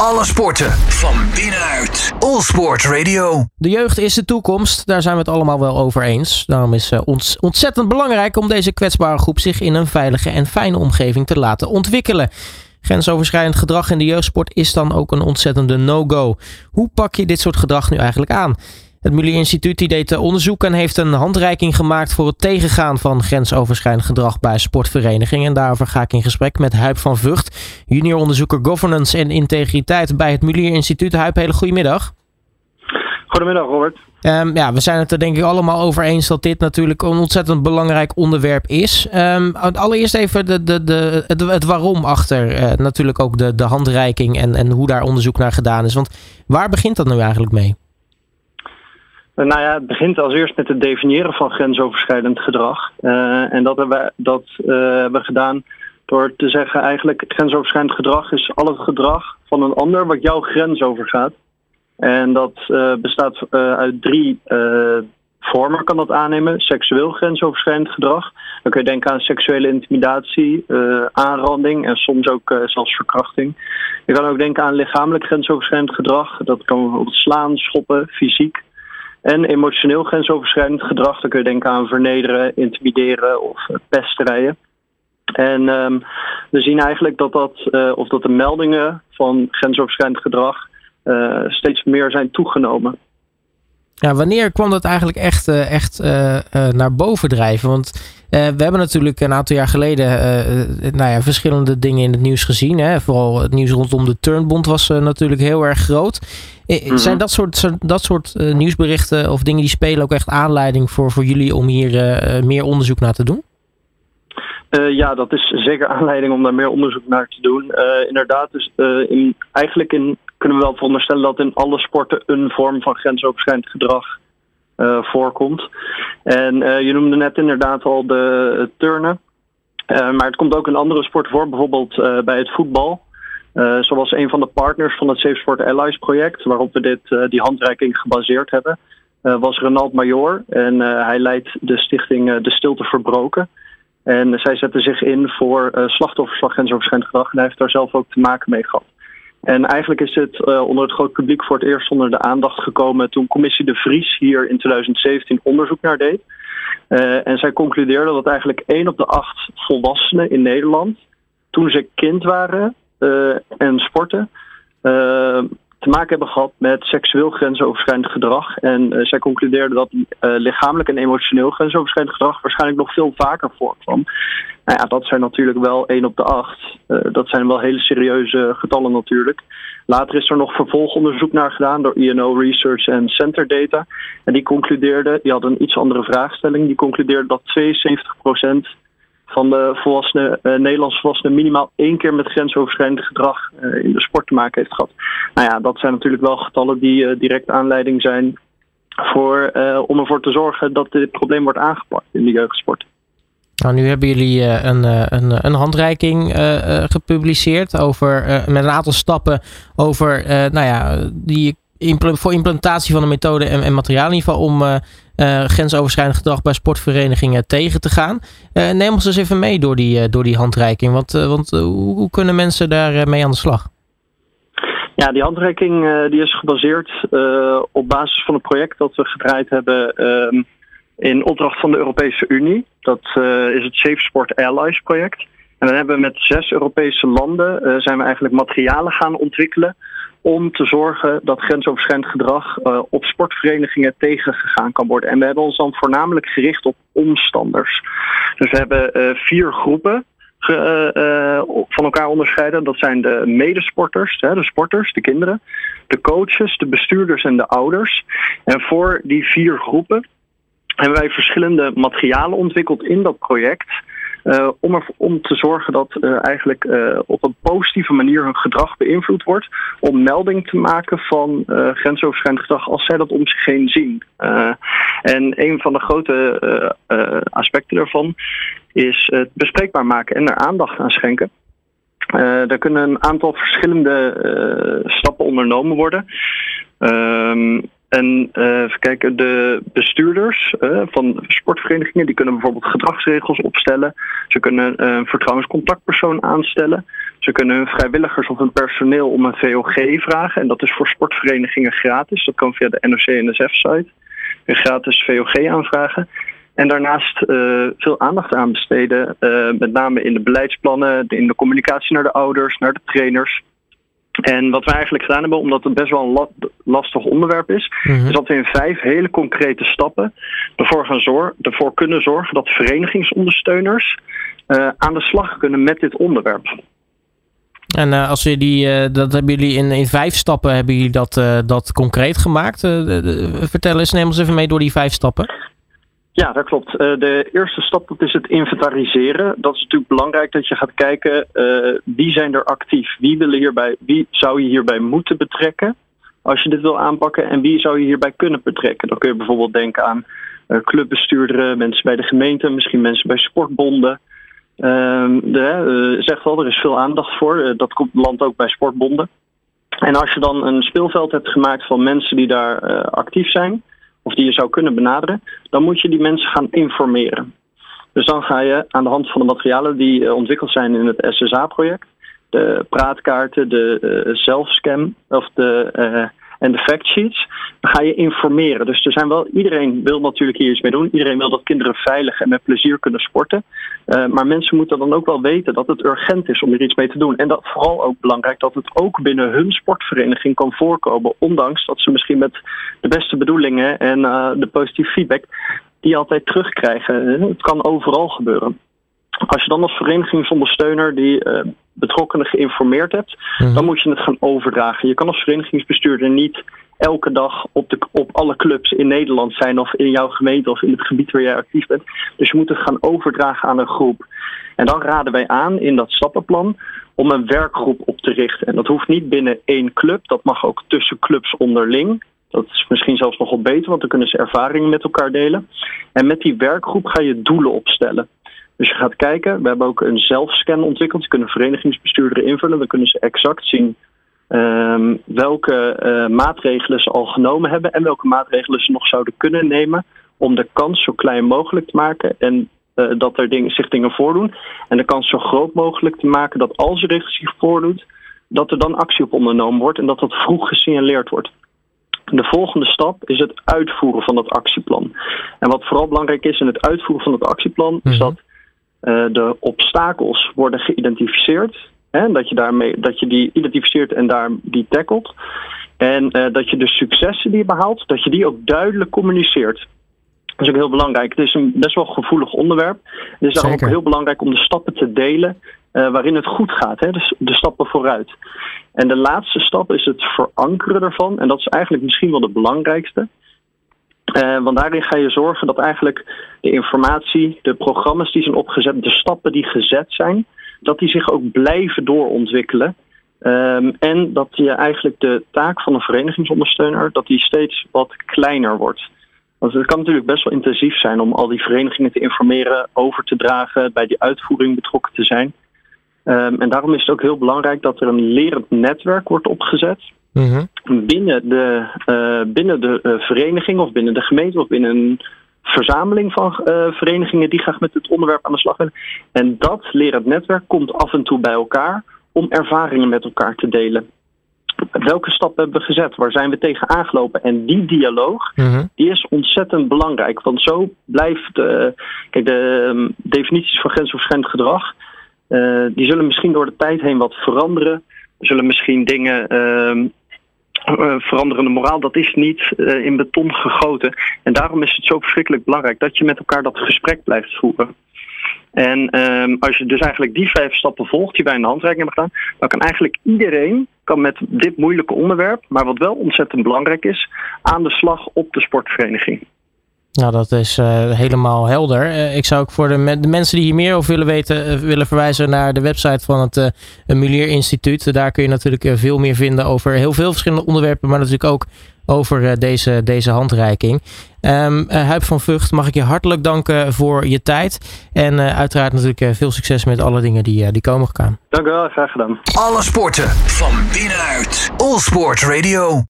Alle sporten van binnenuit. All Sport Radio. De jeugd is de toekomst, daar zijn we het allemaal wel over eens. Daarom is het ons ontzettend belangrijk om deze kwetsbare groep zich in een veilige en fijne omgeving te laten ontwikkelen. Grensoverschrijdend gedrag in de jeugdsport is dan ook een ontzettende no-go. Hoe pak je dit soort gedrag nu eigenlijk aan? Het Mulier Instituut die deed onderzoek en heeft een handreiking gemaakt voor het tegengaan van grensoverschrijdend gedrag bij sportverenigingen. En daarover ga ik in gesprek met Huip van Vught, junior onderzoeker governance en integriteit bij het Mulier Instituut. Huip, hele goedemiddag. Goedemiddag Robert. Um, ja, we zijn het er denk ik allemaal over eens dat dit natuurlijk een ontzettend belangrijk onderwerp is. Um, allereerst even de, de, de, het, het waarom achter uh, natuurlijk ook de, de handreiking en, en hoe daar onderzoek naar gedaan is. Want waar begint dat nu eigenlijk mee? Nou ja, het begint als eerst met het definiëren van grensoverschrijdend gedrag. Uh, en dat hebben we, dat, we gedaan door te zeggen eigenlijk grensoverschrijdend gedrag is al het gedrag van een ander wat jouw grens overgaat. En dat bestaat uit drie vormen kan dat aannemen. Seksueel grensoverschrijdend gedrag. Dan kun je denken aan seksuele intimidatie, aanranding en soms ook zelfs verkrachting. Je kan ook denken aan lichamelijk grensoverschrijdend gedrag. Dat kan bijvoorbeeld slaan, schoppen, fysiek. En emotioneel grensoverschrijdend gedrag, dan kun je denken aan vernederen, intimideren of pesterijen. En um, we zien eigenlijk dat, dat, uh, of dat de meldingen van grensoverschrijdend gedrag uh, steeds meer zijn toegenomen. Ja, wanneer kwam dat eigenlijk echt, uh, echt naar boven drijven? Want we hebben natuurlijk een aantal jaar geleden nou ja, verschillende dingen in het nieuws gezien. Hè? Vooral het nieuws rondom de Turnbond was natuurlijk heel erg groot. Mm-hmm. Zijn dat soort, dat soort nieuwsberichten of dingen die spelen ook echt aanleiding voor, voor jullie om hier meer onderzoek naar te doen? Uh, ja, dat is zeker aanleiding om daar meer onderzoek naar te doen. Uh, inderdaad, dus, uh, in, eigenlijk in, kunnen we wel veronderstellen dat in alle sporten een vorm van grensoverschrijdend gedrag voorkomt. En je noemde net inderdaad al de turnen. maar het komt ook in andere sporten voor, bijvoorbeeld bij het voetbal. Zoals een van de partners van het Safe Sport Allies project, waarop we dit, die handreiking gebaseerd hebben, was Renald Major. En hij leidt de stichting De Stilte Verbroken. En zij zetten zich in voor slachtoffers van grensoverschrijdend gedrag. En hij heeft daar zelf ook te maken mee gehad. En eigenlijk is het onder het groot publiek voor het eerst onder de aandacht gekomen toen commissie De Vries hier in 2017 onderzoek naar deed. en zij concludeerde dat eigenlijk één op de acht volwassenen in Nederland, toen ze kind waren, uh, en sporten te maken hebben gehad met seksueel grensoverschrijdend gedrag. En uh, zij concludeerden dat lichamelijk en emotioneel grensoverschrijdend gedrag waarschijnlijk nog veel vaker voorkwam. Nou ja, dat zijn natuurlijk wel 1 op de 8. dat zijn wel hele serieuze getallen natuurlijk. Later is er nog vervolgonderzoek naar gedaan door INO Research en Center Data. En die concludeerden, die hadden een iets andere vraagstelling, die concludeerden dat 72% van de volwassenen, uh, Nederlandse volwassenen minimaal één keer met grensoverschrijdend gedrag uh, in de sport te maken heeft gehad. Nou ja, dat zijn natuurlijk wel getallen die uh, direct aanleiding zijn voor, om ervoor te zorgen dat dit probleem wordt aangepakt in de jeugdsport. Nou, nu hebben jullie een, een, een handreiking gepubliceerd over, met een aantal stappen over nou ja, die voor implementatie van de methode en, materiaal in ieder geval om uh, grensoverschrijdend gedrag bij sportverenigingen tegen te gaan. Uh, neem ons eens even mee door die, door die handreiking. Want, want hoe, kunnen mensen daar mee aan de slag? Ja, die handreiking die is gebaseerd op basis van een project dat we gedraaid hebben ehm, in opdracht van de Europese Unie. Dat is het Safe Sport Allies project. En dan hebben we met zes Europese landen zijn we eigenlijk materialen gaan ontwikkelen om te zorgen dat grensoverschrijdend gedrag uh, op sportverenigingen tegengegaan kan worden. En we hebben ons dan voornamelijk gericht op omstanders. Dus we hebben uh, vier groepen ge, uh, van elkaar onderscheiden. Dat zijn de medesporters, de sporters, de kinderen, de coaches, de bestuurders en de ouders. En voor die vier groepen hebben wij verschillende materialen ontwikkeld in dat project uh, om, er, om te zorgen dat uh, eigenlijk uh, op een positieve manier hun gedrag beïnvloed wordt. Om melding te maken van grensoverschrijdend gedrag als zij dat om zich heen zien. en een van de grote aspecten daarvan is het bespreekbaar maken en er aandacht aan schenken. Uh, er kunnen een aantal verschillende stappen ondernomen worden. Uh, en uh, even kijken, de bestuurders uh, van sportverenigingen die kunnen bijvoorbeeld gedragsregels opstellen. Ze kunnen een vertrouwenscontactpersoon aanstellen. Ze kunnen hun vrijwilligers of hun personeel om een VOG vragen. En dat is voor sportverenigingen gratis. Dat kan via de NOC-NSF-site. Een gratis VOG aanvragen. En daarnaast veel aandacht aan besteden. Met name in de beleidsplannen, in de communicatie naar de ouders, naar de trainers. En wat we eigenlijk gedaan hebben, omdat het best wel een lastig onderwerp is, is dat we in vijf hele concrete stappen ervoor, gaan zor ervoor kunnen zorgen dat verenigingsondersteuners uh, aan de slag kunnen met dit onderwerp. En uh, als je die, uh, dat hebben jullie in, in vijf stappen hebben jullie dat, dat concreet gemaakt. vertel eens, neem ons even mee door die vijf stappen. Ja, dat klopt. de eerste stap dat is het inventariseren. Dat is natuurlijk belangrijk dat je gaat kijken wie zijn er actief, wie, willen hierbij, wie zou je hierbij moeten betrekken als je dit wil aanpakken en wie zou je hierbij kunnen betrekken. Dan kun je bijvoorbeeld denken aan clubbestuurderen, mensen bij de gemeente, misschien mensen bij sportbonden. Uh, de, uh, zegt er is veel aandacht voor. Uh, dat komt land ook bij sportbonden. En als je dan een speelveld hebt gemaakt van mensen die daar uh, actief zijn, of die je zou kunnen benaderen, dan moet je die mensen gaan informeren. Dus dan ga je aan de hand van de materialen die ontwikkeld zijn in het SSA-project, de praatkaarten, de zelfscan of de en de factsheets, dan ga je informeren. Dus er zijn wel, iedereen wil natuurlijk hier iets mee doen. Iedereen wil dat kinderen veilig en met plezier kunnen sporten. Uh, maar mensen moeten dan ook wel weten dat het urgent is om er iets mee te doen. En dat vooral ook belangrijk dat het ook binnen hun sportvereniging kan voorkomen. Ondanks dat ze misschien met de beste bedoelingen en uh, de positieve feedback die altijd terugkrijgen. Het kan overal gebeuren. Als je dan als verenigingsondersteuner die uh, betrokkenen geïnformeerd hebt, mm. dan moet je het gaan overdragen. Je kan als verenigingsbestuurder niet elke dag op, de, op alle clubs in Nederland zijn of in jouw gemeente of in het gebied waar jij actief bent. Dus je moet het gaan overdragen aan een groep. En dan raden wij aan in dat stappenplan om een werkgroep op te richten. En dat hoeft niet binnen één club, dat mag ook tussen clubs onderling. Dat is misschien zelfs nog wel beter, want dan kunnen ze ervaringen met elkaar delen. En met die werkgroep ga je doelen opstellen. Dus je gaat kijken, we hebben ook een zelfscan ontwikkeld. Die kunnen verenigingsbestuurderen invullen. Dan kunnen ze exact zien um, welke uh, maatregelen ze al genomen hebben en welke maatregelen ze nog zouden kunnen nemen om de kans zo klein mogelijk te maken en uh, dat er dingen, zich dingen voordoen. En de kans zo groot mogelijk te maken dat als er zich voordoet, dat er dan actie op ondernomen wordt en dat dat vroeg gesignaleerd wordt. De volgende stap is het uitvoeren van dat actieplan. En wat vooral belangrijk is in het uitvoeren van het actieplan, is mhm. dat de obstakels worden geïdentificeerd. Hè, dat, je daarmee, dat je die identificeert en daar die tackelt. En uh, dat je de successen die je behaalt, dat je die ook duidelijk communiceert. Dat is ook heel belangrijk. Het is een best wel gevoelig onderwerp. Het is ook heel belangrijk om de stappen te delen uh, waarin het goed gaat. Hè? Dus de stappen vooruit. En de laatste stap is het verankeren ervan. En dat is eigenlijk misschien wel de belangrijkste. Uh, want daarin ga je zorgen dat eigenlijk de informatie, de programma's die zijn opgezet, de stappen die gezet zijn, dat die zich ook blijven doorontwikkelen. Um, en dat je eigenlijk de taak van een verenigingsondersteuner, dat die steeds wat kleiner wordt. Want het kan natuurlijk best wel intensief zijn om al die verenigingen te informeren, over te dragen, bij die uitvoering betrokken te zijn. Um, en daarom is het ook heel belangrijk dat er een lerend netwerk wordt opgezet. Mhm. Binnen de, uh, binnen de uh, vereniging of binnen de gemeente of binnen een verzameling van uh, verenigingen die graag met het onderwerp aan de slag willen. En dat lerend netwerk komt af en toe bij elkaar om ervaringen met elkaar te delen. Welke stappen hebben we gezet? Waar zijn we tegen aangelopen? En die dialoog, mhm. die is ontzettend belangrijk. Want zo blijft, kijk, de um, definities van grensoverschrijdend gedrag, die zullen misschien door de tijd heen wat veranderen. Er zullen misschien dingen uh, veranderende moraal, dat is niet uh, in beton gegoten. En daarom is het zo verschrikkelijk belangrijk dat je met elkaar dat gesprek blijft voeren. En um, als je dus eigenlijk die vijf stappen volgt die wij in de handreiking hebben gedaan, dan kan eigenlijk iedereen kan met dit moeilijke onderwerp, maar wat wel ontzettend belangrijk is, aan de slag op de sportvereniging. Nou, dat is uh, helemaal helder. Uh, ik zou ook voor de, de, mensen die hier meer over willen weten, uh, willen verwijzen naar de website van het Mulier Instituut. Daar kun je natuurlijk veel meer vinden over heel veel verschillende onderwerpen, maar natuurlijk ook over deze, deze handreiking. Um, Huip van Vught, mag ik je hartelijk danken voor je tijd. En uiteraard natuurlijk veel succes met alle dingen die, die komen gaan. Dank u wel, graag gedaan. Alle sporten van binnenuit. All Sport Radio.